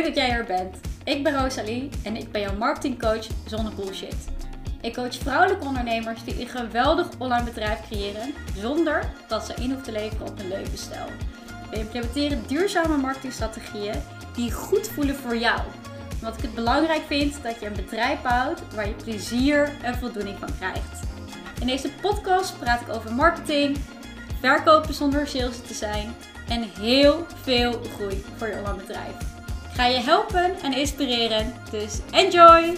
Leuk dat jij er bent. Ik ben Rosalie en ik ben jouw marketingcoach zonder bullshit. Ik coach vrouwelijke ondernemers die een geweldig online bedrijf creëren zonder dat ze in hoeven te leveren op een levensstijl. We implementeren duurzame marketingstrategieën die goed voelen voor jou. Omdat ik het belangrijk vind dat je een bedrijf bouwt waar je plezier en voldoening van krijgt. In deze podcast praat ik over marketing, verkopen zonder sales te zijn en heel veel groei voor je online bedrijf. Ga je helpen en inspireren, dus enjoy!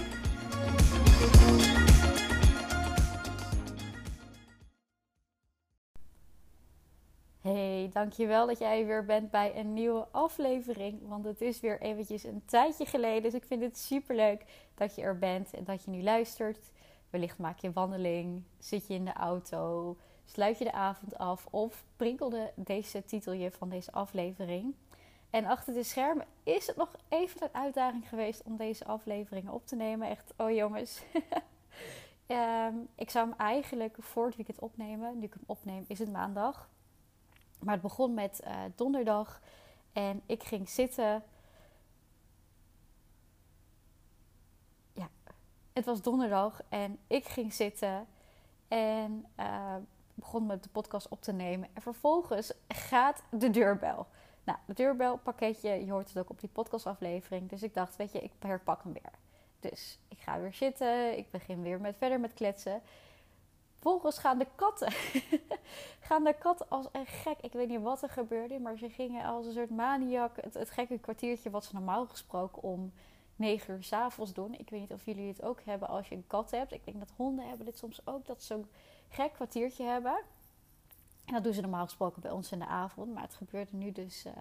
Hey, dankjewel dat jij weer bent bij een nieuwe aflevering. Want het is weer eventjes een tijdje geleden. Dus ik vind het super leuk dat je er bent en dat je nu luistert. Wellicht maak je een wandeling, zit je in de auto, sluit je de avond af of prinkelde deze titel je van deze aflevering. En achter de schermen is het nog even een uitdaging geweest om deze afleveringen op te nemen. Echt, oh jongens. Ehm, ik zou hem eigenlijk voor het weekend opnemen. Nu ik hem opneem is het maandag. Maar het begon met uh, donderdag. En ik ging zitten. Ja, het was donderdag. En ik ging zitten. En uh, begon met de podcast op te nemen. En vervolgens gaat de deurbel. Nou, de deurbelpakketje, je hoort het ook op die podcastaflevering. Dus ik dacht, weet je, ik herpak hem weer. Dus ik ga weer zitten. Ik begin weer met, verder met kletsen. Vervolgens gaan de katten. gaan de katten als een gek. Ik weet niet wat er gebeurde, maar ze gingen als een soort maniak. Het, het gekke kwartiertje wat ze normaal gesproken om 9 uur s avonds doen. Ik weet niet of jullie het ook hebben als je een kat hebt. Ik denk dat honden hebben dit soms ook. Dat ze zo'n gek kwartiertje hebben. En dat doen ze normaal gesproken bij ons in de avond. Maar het gebeurde nu dus. Uh,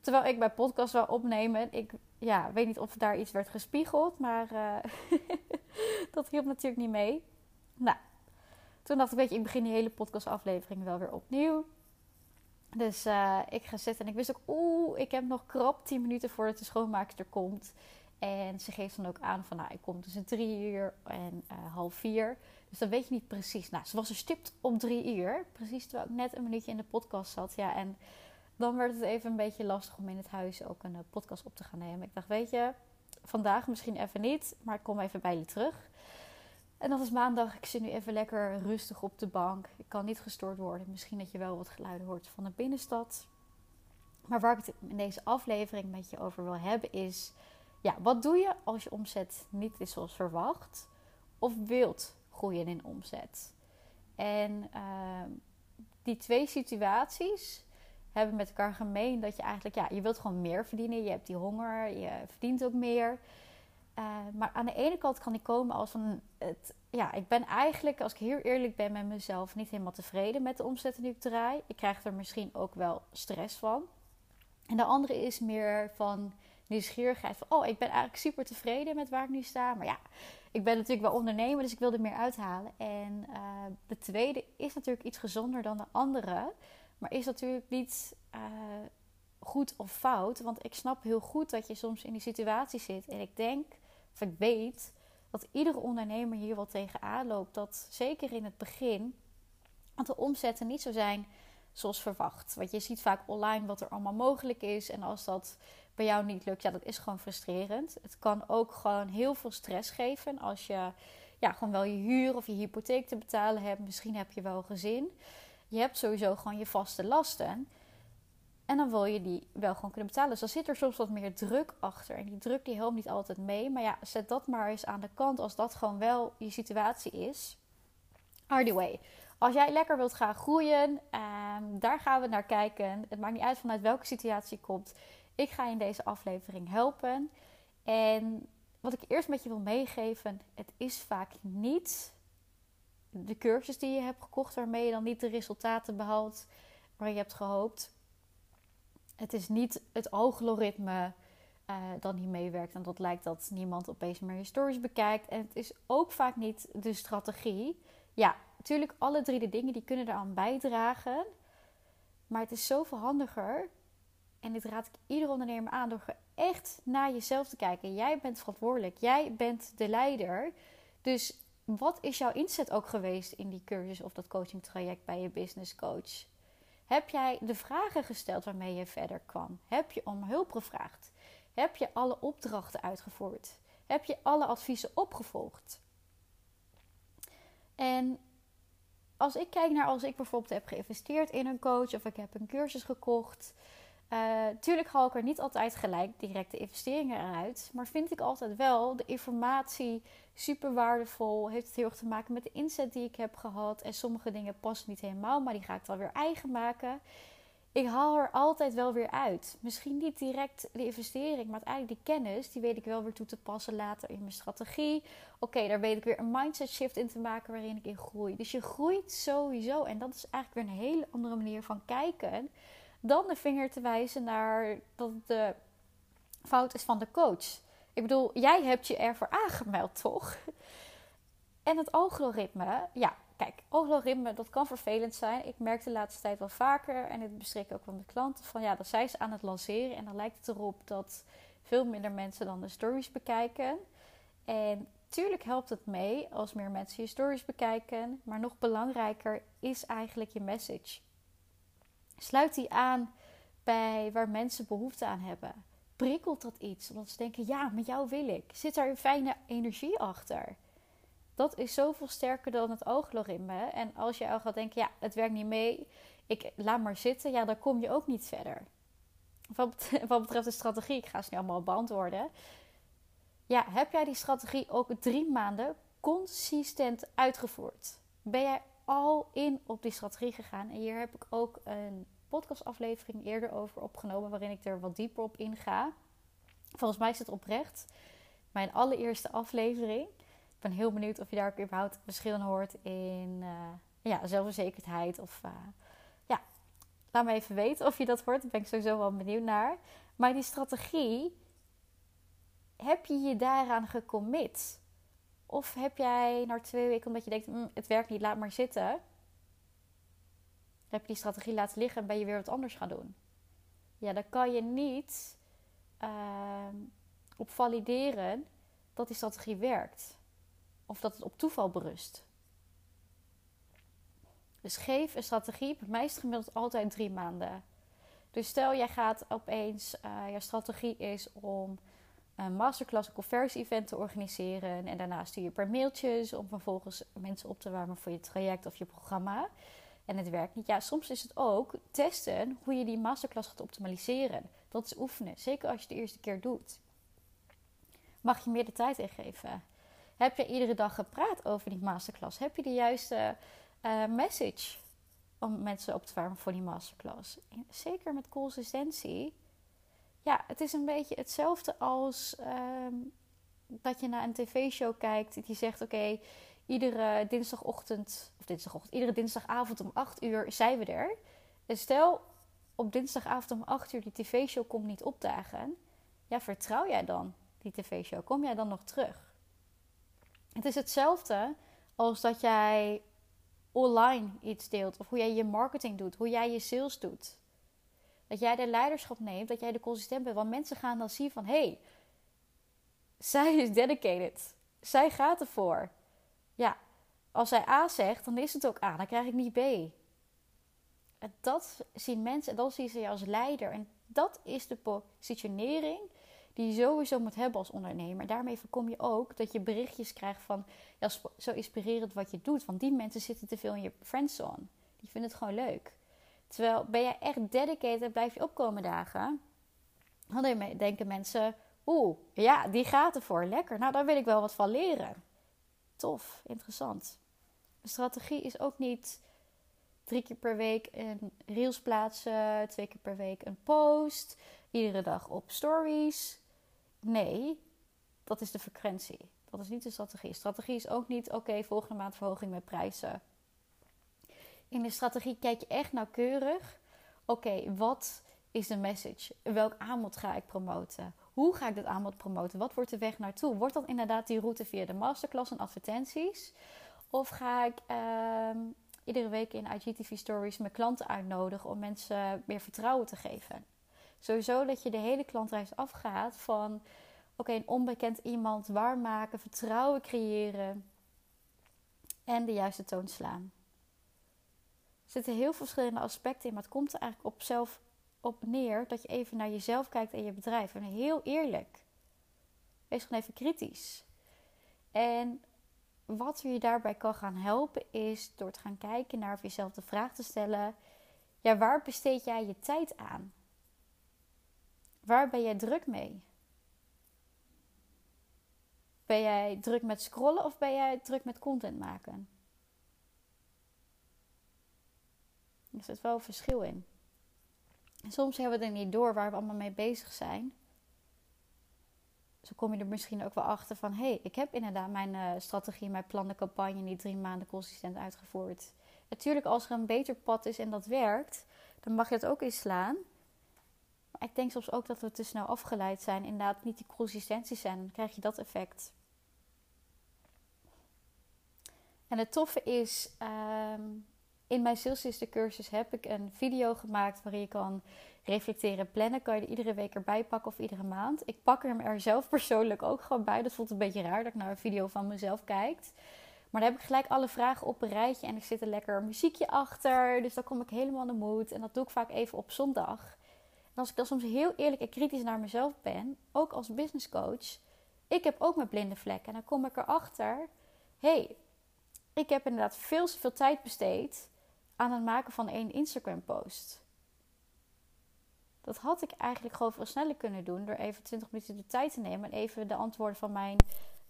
terwijl ik bij podcast wil opnemen. Ik ja, weet niet of daar iets werd gespiegeld. Maar uh, dat hielp natuurlijk niet mee. Nou, toen dacht ik, weet je, ik begin die hele podcastaflevering wel weer opnieuw. Dus uh, ik ga zitten en ik wist ook, oeh, ik heb nog krap 10 minuten voordat de schoonmaakster komt. En ze geeft dan ook aan van, nou, ik kom tussen drie uur en half vier. Dus dan weet je niet precies. Nou, ze was er stipt om drie uur. Precies terwijl ik net een minuutje in de podcast zat. Ja, en dan werd het even een beetje lastig om in het huis ook een uh, podcast op te gaan nemen. Ik dacht, weet je, vandaag misschien even niet, maar ik kom even bij je terug. En dat is maandag. Ik zit nu even lekker rustig op de bank. Ik kan niet gestoord worden. Misschien dat je wel wat geluiden hoort van de binnenstad. Maar waar ik het in deze aflevering met je over wil hebben is... Ja, wat doe je als je omzet niet is zoals verwacht? Of wilt groeien in omzet? En uh, die twee situaties hebben met elkaar gemeen dat je eigenlijk... Ja, je wilt gewoon meer verdienen. Je hebt die honger. Je verdient ook meer. Uh, maar aan de ene kant kan die komen als van het, ja, ik ben eigenlijk, als ik heel eerlijk ben met mezelf, niet helemaal tevreden met de omzet die ik draai. Ik krijg er misschien ook wel stress van. En de andere is meer van nieuwsgierigheid. Van, oh, ik ben eigenlijk super tevreden met waar ik nu sta. Maar ja, ik ben natuurlijk wel ondernemer, dus ik wil er meer uithalen. En uh, de tweede is natuurlijk iets gezonder dan de andere. Maar is natuurlijk niet uh, goed of fout. Want ik snap heel goed dat je soms in die situatie zit. En ik denk of ik weet dat iedere ondernemer hier wel tegenaan loopt. Dat zeker in het begin, want de omzetten niet zo zijn zoals verwacht. Want je ziet vaak online wat er allemaal mogelijk is. En als dat bij jou niet lukt, ja, dat is gewoon frustrerend. Het kan ook gewoon heel veel stress geven als je ja, gewoon wel je huur of je hypotheek te betalen hebt. Misschien heb je wel gezin. Je hebt sowieso gewoon je vaste lasten. En dan wil je die wel gewoon kunnen betalen. Dus dan zit er soms wat meer druk achter. En die druk die helpt niet altijd mee. Maar ja, zet dat maar eens aan de kant als dat gewoon wel je situatie is. Anyway, als jij lekker wilt gaan groeien, um, daar gaan we naar kijken. Het maakt niet uit vanuit welke situatie je komt. Ik ga je in deze aflevering helpen. En wat ik eerst met je wil meegeven, het is vaak niet de cursus die je hebt gekocht waarmee je dan niet de resultaten behaalt waar je hebt gehoopt het is niet het algoritme uh, dat niet meewerkt en dat lijkt dat niemand opeens meer je stories bekijkt. En het is ook vaak niet de strategie. Ja, natuurlijk, alle drie de dingen die kunnen eraan bijdragen. Maar het is zoveel handiger. En dit raad ik ieder ondernemer aan door echt naar jezelf te kijken. Jij bent verantwoordelijk. Jij bent de leider. Dus wat is jouw inzet ook geweest in die cursus of dat coaching traject bij je business coach? Heb jij de vragen gesteld waarmee je verder kwam? Heb je om hulp gevraagd? Heb je alle opdrachten uitgevoerd? Heb je alle adviezen opgevolgd? En als ik kijk naar als ik bijvoorbeeld heb geïnvesteerd in een coach of ik heb een cursus gekocht. Uh, tuurlijk haal ik er niet altijd gelijk direct de investeringen eruit. Maar vind ik altijd wel de informatie super waardevol. Heeft het heel erg te maken met de inzet die ik heb gehad. En sommige dingen passen niet helemaal, maar die ga ik dan weer eigen maken. Ik haal er altijd wel weer uit. Misschien niet direct de investering, maar uiteindelijk die kennis, die weet ik wel weer toe te passen later in mijn strategie. Oké, daar weet ik weer een mindset shift in te maken waarin ik in groei. Dus je groeit sowieso. En dat is eigenlijk weer een hele andere manier van kijken dan de vinger te wijzen naar dat het de fout is van de coach. Ik bedoel, jij hebt je ervoor aangemeld, toch? En het algoritme, ja, kijk, algoritme, dat kan vervelend zijn. Ik merk de laatste tijd wel vaker, en dit beschrik ook van de klanten, van ja, dat zijn ze aan het lanceren. En dan lijkt het erop dat veel minder mensen dan de stories bekijken. En tuurlijk helpt het mee als meer mensen je stories bekijken. Maar nog belangrijker is eigenlijk je message. Sluit die aan bij waar mensen behoefte aan hebben. Prikkelt dat iets? Omdat ze denken: ja, met jou wil ik. Zit daar een fijne energie achter? Dat is zoveel sterker dan het algoritme. En als je al gaat denken: ja, het werkt niet mee, ik laat maar zitten, ja, dan kom je ook niet verder. Wat betreft de strategie, ik ga ze nu allemaal beantwoorden. Ja, heb jij die strategie ook drie maanden consistent uitgevoerd? Ben jij al in op die strategie gegaan. En hier heb ik ook een podcastaflevering eerder over opgenomen, waarin ik er wat dieper op inga. Volgens mij is het oprecht mijn allereerste aflevering. Ik ben heel benieuwd of je daar ook überhaupt verschillen hoort in uh, ja, zelfverzekerdheid. Of uh, ja, laat me even weten of je dat hoort. Daar ben ik sowieso wel benieuwd naar. Maar die strategie, heb je je daaraan gecommit? Of heb jij na twee weken, omdat je denkt, mm, het werkt niet, laat maar zitten. Heb je die strategie laten liggen en ben je weer wat anders gaan doen. Ja, dan kan je niet uh, op valideren dat die strategie werkt. Of dat het op toeval berust. Dus geef een strategie. Bij mij is het gemiddeld altijd drie maanden. Dus stel jij gaat opeens, uh, jouw strategie is om een masterclass, conversie-event te organiseren. En daarna stuur je per mailtjes om vervolgens mensen op te warmen voor je traject of je programma. En het werkt niet. Ja, soms is het ook testen hoe je die masterclass gaat optimaliseren. Dat is oefenen, zeker als je het de eerste keer doet. Mag je meer de tijd ingeven? Heb je iedere dag gepraat over die masterclass? Heb je de juiste uh, message om mensen op te warmen voor die masterclass? Zeker met consistentie ja, het is een beetje hetzelfde als ehm, dat je naar een tv-show kijkt die zegt: Oké, iedere dinsdagochtend, of dinsdagochtend, iedere dinsdagavond om 8 uur zijn we er. En stel op dinsdagavond om 8 uur die tv-show komt niet opdagen. Ja, vertrouw jij dan die tv-show? Kom jij dan nog terug? Het is hetzelfde als dat jij online iets deelt, of hoe jij je marketing doet, hoe jij je sales doet. Dat jij de leiderschap neemt, dat jij de consistent bent. Want mensen gaan dan zien van, hé, hey, zij is dedicated. Zij gaat ervoor. Ja, als zij A zegt, dan is het ook A. Dan krijg ik niet B. En dat zien mensen, en dat zien ze je als leider. En dat is de positionering die je sowieso moet hebben als ondernemer. Daarmee voorkom je ook dat je berichtjes krijgt van... Ja, zo inspirerend wat je doet. Want die mensen zitten te veel in je friendzone. Die vinden het gewoon leuk. Terwijl ben je echt dedicated blijf je opkomen dagen, dan denken mensen: oeh, ja, die gaat ervoor. Lekker. Nou, daar wil ik wel wat van leren. Tof, interessant. De strategie is ook niet drie keer per week een reels plaatsen, twee keer per week een post, iedere dag op stories. Nee, dat is de frequentie. Dat is niet de strategie. Strategie is ook niet: oké, volgende maand verhoging met prijzen. In de strategie kijk je echt nauwkeurig. Oké, wat is de message? Welk aanbod ga ik promoten? Hoe ga ik dat aanbod promoten? Wat wordt de weg naartoe? Wordt dat inderdaad die route via de masterclass en advertenties? Of ga ik uh, iedere week in IGTV Stories mijn klanten uitnodigen om mensen meer vertrouwen te geven? Sowieso dat je de hele klantreis afgaat van oké, een onbekend iemand waar maken, vertrouwen creëren en de juiste toon slaan. Zitten heel veel verschillende aspecten in, maar het komt er eigenlijk op zelf op neer dat je even naar jezelf kijkt en je bedrijf. En heel eerlijk. Wees gewoon even kritisch. En wat je daarbij kan gaan helpen is door te gaan kijken naar of jezelf de vraag te stellen: ja, waar besteed jij je tijd aan? Waar ben jij druk mee? Ben jij druk met scrollen of ben jij druk met content maken? Er zit wel een verschil in. En soms hebben we er niet door waar we allemaal mee bezig zijn. Zo kom je er misschien ook wel achter van: hé, hey, ik heb inderdaad mijn uh, strategie, mijn plan, de campagne niet drie maanden consistent uitgevoerd. Natuurlijk, als er een beter pad is en dat werkt, dan mag je het ook inslaan. Maar ik denk soms ook dat we te snel afgeleid zijn, inderdaad niet die consistentie zijn. Dan krijg je dat effect. En het toffe is, ehm, in mijn Sales Sister cursus heb ik een video gemaakt waarin je kan reflecteren, plannen. Kan je er iedere week erbij pakken of iedere maand. Ik pak hem er zelf persoonlijk ook gewoon bij. Dat voelt een beetje raar dat ik naar een video van mezelf kijk. Maar dan heb ik gelijk alle vragen op een rijtje en er zit een lekker muziekje achter. Dus dan kom ik helemaal in de mood. En dat doe ik vaak even op zondag. En als ik dan soms heel eerlijk en kritisch naar mezelf ben, ook als business coach, ik heb ook mijn blinde vlekken. En dan kom ik erachter, hé, hey, ik heb inderdaad veel te veel tijd besteed aan het maken van één Instagram post. Dat had ik eigenlijk gewoon veel sneller kunnen doen door even 20 minuten de tijd te nemen en even de antwoorden van mijn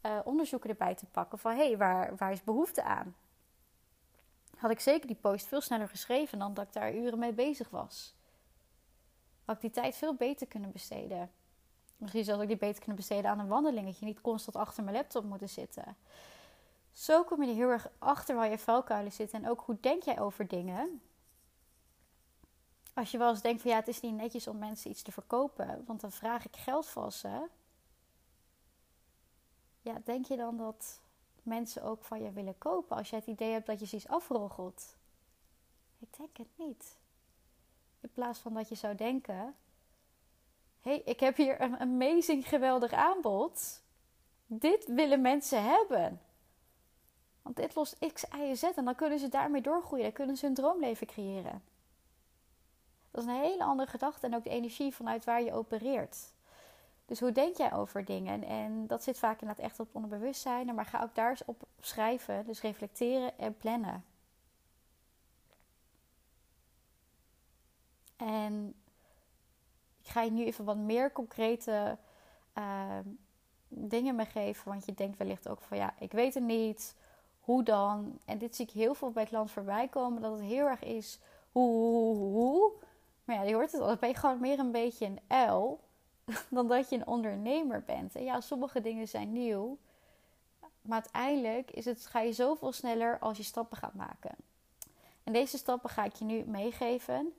uh, onderzoeken erbij te pakken van hé, hey, waar, waar is behoefte aan? Had ik zeker die post veel sneller geschreven dan dat ik daar uren mee bezig was. Had ik die tijd veel beter kunnen besteden. Misschien zou ik die beter kunnen besteden aan een wandelingetje, niet constant achter mijn laptop moeten zitten. Zo kom je heel erg achter waar je vuilkuilen zitten en ook hoe denk jij over dingen. Als je wel eens denkt van ja, het is niet netjes om mensen iets te verkopen, want dan vraag ik geld van ze ja, denk je dan dat mensen ook van je willen kopen als jij het idee hebt dat je ze iets afroggelt? Ik denk het niet. In plaats van dat je zou denken: hé, hey, ik heb hier een amazing geweldig aanbod. Dit willen mensen hebben. Want dit lost X, Y, Z en dan kunnen ze daarmee doorgroeien. Dan kunnen ze hun droomleven creëren. Dat is een hele andere gedachte en ook de energie vanuit waar je opereert. Dus hoe denk jij over dingen? En dat zit vaak inderdaad echt op onderbewustzijn. Maar ga ook daar eens op schrijven. Dus reflecteren en plannen. En ik ga je nu even wat meer concrete uh, dingen meegeven. Want je denkt wellicht ook van ja, ik weet het niet. Hoe dan? En dit zie ik heel veel bij land voorbij komen. Dat het heel erg is hoe, hoe. Maar ja, je hoort het al. Dan ben je gewoon meer een beetje een uil dan dat je een ondernemer bent. En ja, sommige dingen zijn nieuw. Maar uiteindelijk is het, ga je zoveel sneller als je stappen gaat maken. En deze stappen ga ik je nu meegeven.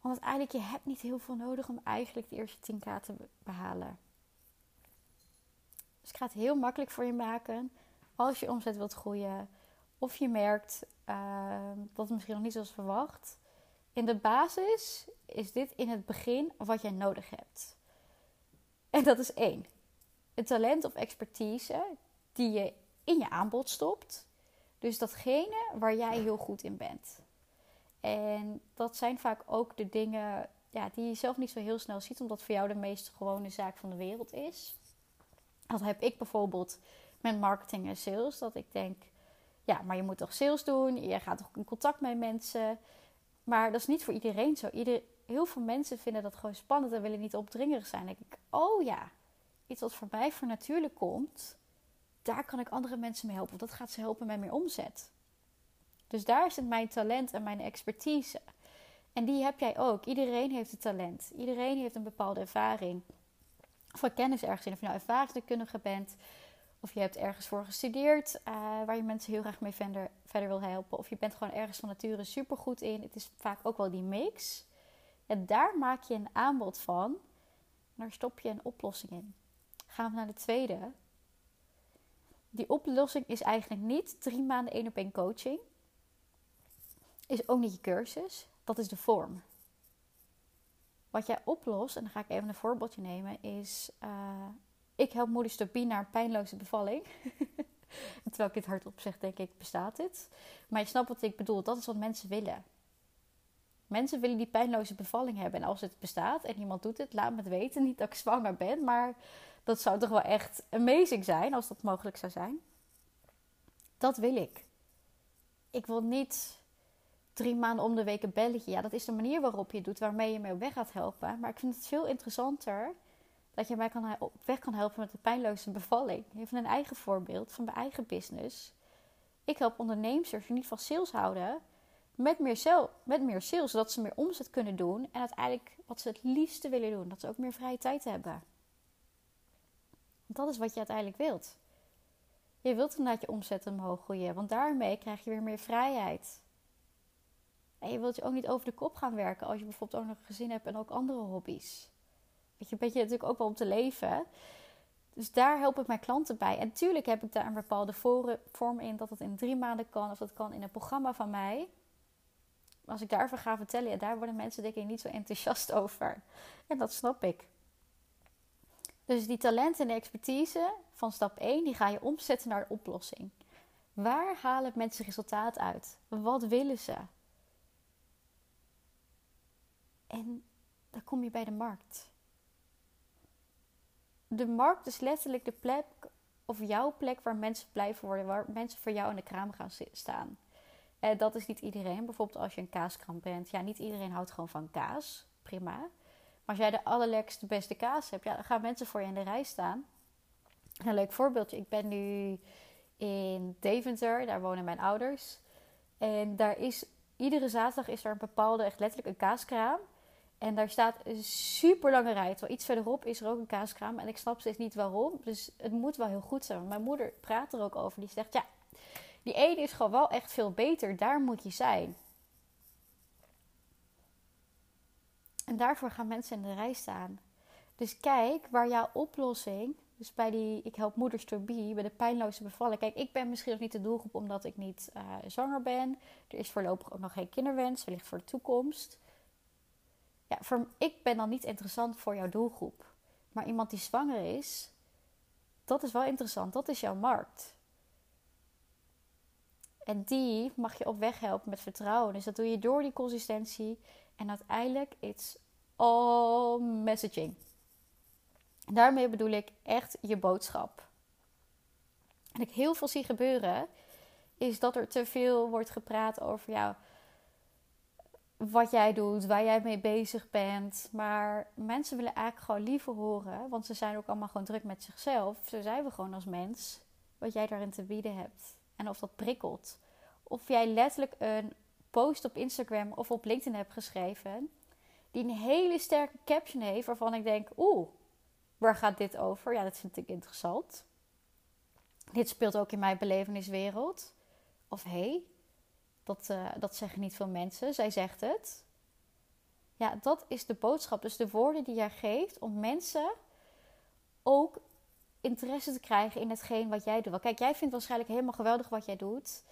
Want uiteindelijk, je hebt niet heel veel nodig om eigenlijk de eerste 10k te behalen. Dus ik ga het heel makkelijk voor je maken. Als je omzet wilt groeien. Of je merkt uh, dat het misschien nog niet zoals verwacht. In de basis is dit in het begin wat jij nodig hebt. En dat is één. Een talent of expertise die je in je aanbod stopt. Dus datgene waar jij heel goed in bent. En dat zijn vaak ook de dingen ja, die je zelf niet zo heel snel ziet, omdat voor jou de meest gewone zaak van de wereld is. Dat heb ik bijvoorbeeld met marketing en sales. Dat ik denk, ja, maar je moet toch sales doen? Je gaat toch in contact met mensen? Maar dat is niet voor iedereen zo. Ieder, heel veel mensen vinden dat gewoon spannend en willen niet opdringerig zijn. Denk ik, oh ja, iets wat voor mij voor natuurlijk komt, daar kan ik andere mensen mee helpen. Want dat gaat ze helpen met meer omzet. Dus daar zit mijn talent en mijn expertise. En die heb jij ook. Iedereen heeft een talent. Iedereen heeft een bepaalde ervaring. Of kennis ergens in. Of je nou ervaringsdeskundige bent. Of je hebt ergens voor gestudeerd. Uh, waar je mensen heel graag mee verder, verder wil helpen. Of je bent gewoon ergens van nature supergoed in. Het is vaak ook wel die mix. En daar maak je een aanbod van. Daar stop je een oplossing in. Gaan we naar de tweede. Die oplossing is eigenlijk niet drie maanden één op één coaching. Is ook niet je cursus. Dat is de vorm. Wat jij oplost, en dan ga ik even een voorbeeldje nemen, is... Uh, ik help moeders to naar een pijnloze bevalling. terwijl ik dit hardop zeg, denk ik, bestaat dit? Maar je snapt wat ik bedoel. Dat is wat mensen willen. Mensen willen die pijnloze bevalling hebben. En als het bestaat en iemand doet het, laat me het weten. Niet dat ik zwanger ben, maar dat zou toch wel echt amazing zijn als dat mogelijk zou zijn. Dat wil ik. Ik wil niet drie maanden om de week een belletje. Ja, dat is de manier waarop je doet, waarmee je mij op weg gaat helpen. Maar ik vind het veel interessanter dat je mij kan, op weg kan helpen met de pijnloze bevalling. Even een eigen voorbeeld van mijn eigen business. Ik help ondernemers die niet van sales houden met meer, sales, met meer sales, zodat ze meer omzet kunnen doen. En uiteindelijk wat ze het liefste willen doen, dat ze ook meer vrije tijd hebben. Dat is wat je uiteindelijk wilt. Je wilt inderdaad je omzet omhoog groeien, want daarmee krijg je weer meer vrijheid. En je wilt je ook niet over de kop gaan werken als je bijvoorbeeld ook nog een gezin hebt en ook andere hobby's. Weet je, natuurlijk ook wel om te leven. Dus daar help ik mijn klanten bij. En natuurlijk heb ik daar een bepaalde vorm in dat het in drie maanden kan of dat kan in een programma van mij. Als ik daarover ga vertellen, ja, daar worden mensen denk ik niet zo enthousiast over. En dat snap ik. Dus die talenten en expertise van stap 1, die ga je omzetten naar de oplossing. Waar halen mensen resultaat uit? Wat willen ze? En dan kom je bij de markt. De markt is letterlijk de plek, of jouw plek waar mensen blijven worden, waar mensen voor jou in de kraam gaan staan. En dat is niet iedereen. Bijvoorbeeld als je een kaaskraam bent. Ja, niet iedereen houdt gewoon van kaas. Prima. Maar als jij de allerlekste, beste kaas hebt, ja, dan gaan mensen voor je in de rij staan. Een leuk voorbeeldje. Ik ben nu in Deventer. Daar wonen mijn ouders. En daar is iedere zaterdag is er een bepaalde, echt letterlijk een kaaskraam. En daar staat een super lange rij. Terwijl iets verderop is er ook een kaaskraam. En ik snap steeds niet waarom. Dus het moet wel heel goed zijn. Mijn moeder praat er ook over. Die zegt, ja, die ene is gewoon wel echt veel beter. Daar moet je zijn. En daarvoor gaan mensen in de rij staan. Dus kijk waar jouw oplossing, dus bij die ik help moeders to be, bij de pijnloze bevalling. Kijk, ik ben misschien nog niet de doelgroep omdat ik niet uh, zwanger ben. Er is voorlopig ook nog geen kinderwens, wellicht voor de toekomst. Ja, ik ben dan niet interessant voor jouw doelgroep. Maar iemand die zwanger is, dat is wel interessant. Dat is jouw markt. En die mag je op weg helpen met vertrouwen. Dus dat doe je door die consistentie. En uiteindelijk, it's all messaging. Daarmee bedoel ik echt je boodschap. En ik heel veel zie gebeuren, is dat er te veel wordt gepraat over jou wat jij doet, waar jij mee bezig bent. Maar mensen willen eigenlijk gewoon liever horen, want ze zijn ook allemaal gewoon druk met zichzelf. Zo zijn we gewoon als mens, wat jij daarin te bieden hebt. En of dat prikkelt. Of jij letterlijk een post op Instagram of op LinkedIn hebt geschreven, die een hele sterke caption heeft, waarvan ik denk: oeh, waar gaat dit over? Ja, dat vind ik interessant. Dit speelt ook in mijn beleveniswereld. Of hé, hey, dat, uh, dat zeggen niet veel mensen. Zij zegt het. Ja, dat is de boodschap. Dus de woorden die jij geeft om mensen ook interesse te krijgen in hetgeen wat jij doet. Kijk, jij vindt waarschijnlijk helemaal geweldig wat jij doet.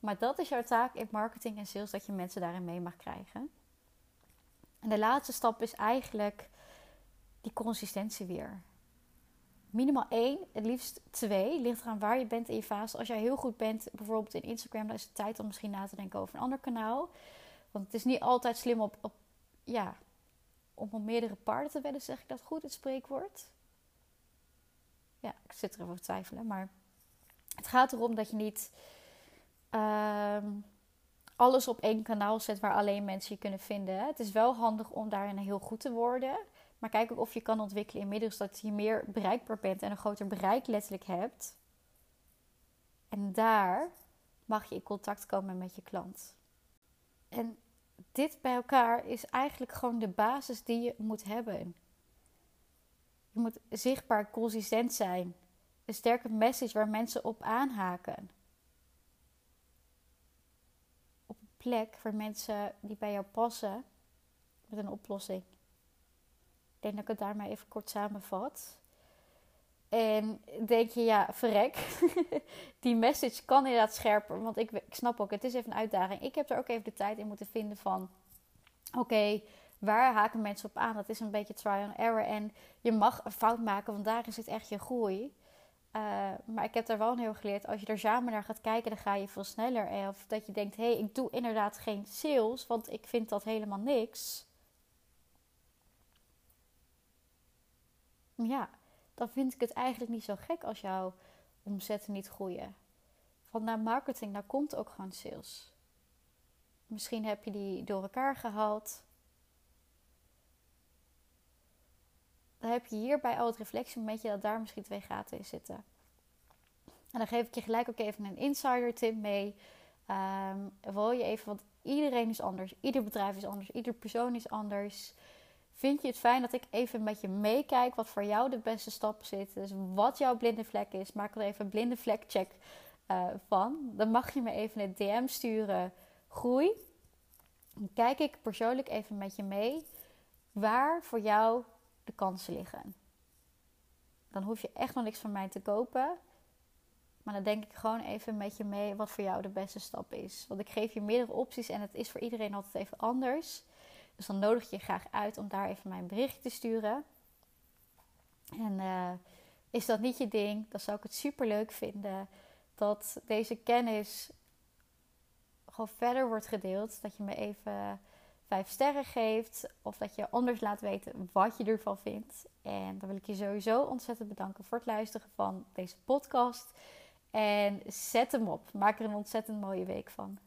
Maar dat is jouw taak in marketing en sales, dat je mensen daarin mee mag krijgen. En de laatste stap is eigenlijk die consistentie weer. Minimaal één, het liefst twee. Ligt eraan waar je bent in je fase. Als jij heel goed bent, bijvoorbeeld in Instagram, dan is het tijd om misschien na te denken over een ander kanaal. Want het is niet altijd slim op, op ja, om op meerdere paarden te wedden, zeg ik dat goed, het spreekwoord. Ja, ik zit er even te twijfelen. Maar het gaat erom dat je niet ehm, alles op één kanaal zet waar alleen mensen je kunnen vinden. Het is wel handig om daarin heel goed te worden. Maar kijk ook of je kan ontwikkelen inmiddels dat je meer bereikbaar bent en een groter bereik letterlijk hebt. En daar mag je in contact komen met je klant. En dit bij elkaar is eigenlijk gewoon de basis die je moet hebben. Je moet zichtbaar consistent zijn. Een sterke message waar mensen op aanhaken. Op een plek waar mensen die bij jou passen met een oplossing. Ik denk dat ik het daarmee even kort samenvat. En denk je, ja, verrek. die message kan inderdaad scherper. Want ik, ik snap ook, het is even een uitdaging. Ik heb er ook even de tijd in moeten vinden van... Oké, waar haken mensen op aan? Dat is een beetje trial and error. En je mag een fout maken, want daar is het echt je groei. Uh, maar ik heb daar wel een heel geleerd. Als je er samen naar gaat kijken, dan ga je veel sneller. Of dat je denkt, hé, hey, ik doe inderdaad geen sales, want ik vind dat helemaal niks. Ja, dan vind ik het eigenlijk niet zo gek als jouw omzetten niet groeien. Want na marketing, daar komt ook gewoon sales. Misschien heb je die door elkaar gehaald. Dan heb je hierbij al het reflectiemomentje dat daar misschien twee gaten in zitten. En dan geef ik je gelijk ook even een insider tip mee. Um, wil je even, want iedereen is anders. Ieder bedrijf is anders. Ieder persoon is anders. Vind je het fijn dat ik even met je meekijk wat voor jou de beste stappen zitten? Dus wat jouw blinde vlek is. Maak er even een blinde vlek check uh, van. Dan mag je me even een DM sturen. Groei. Dan kijk ik persoonlijk even met je mee waar voor jou de kansen liggen. Dan hoef je echt nog niks van mij te kopen. Maar dan denk ik gewoon even met je mee wat voor jou de beste stap is. Want ik geef je meerdere opties en het is voor iedereen altijd even anders. Dus dan nodig ik je graag uit om daar even mijn berichtje te sturen. En uh, is dat niet je ding, dan zou ik het super leuk vinden dat deze kennis gewoon verder wordt gedeeld. Dat je me even vijf sterren geeft. Of dat je anders laat weten wat je ervan vindt. En dan wil ik je sowieso ontzettend bedanken voor het luisteren van deze podcast. En zet hem op. Maak er een ontzettend mooie week van.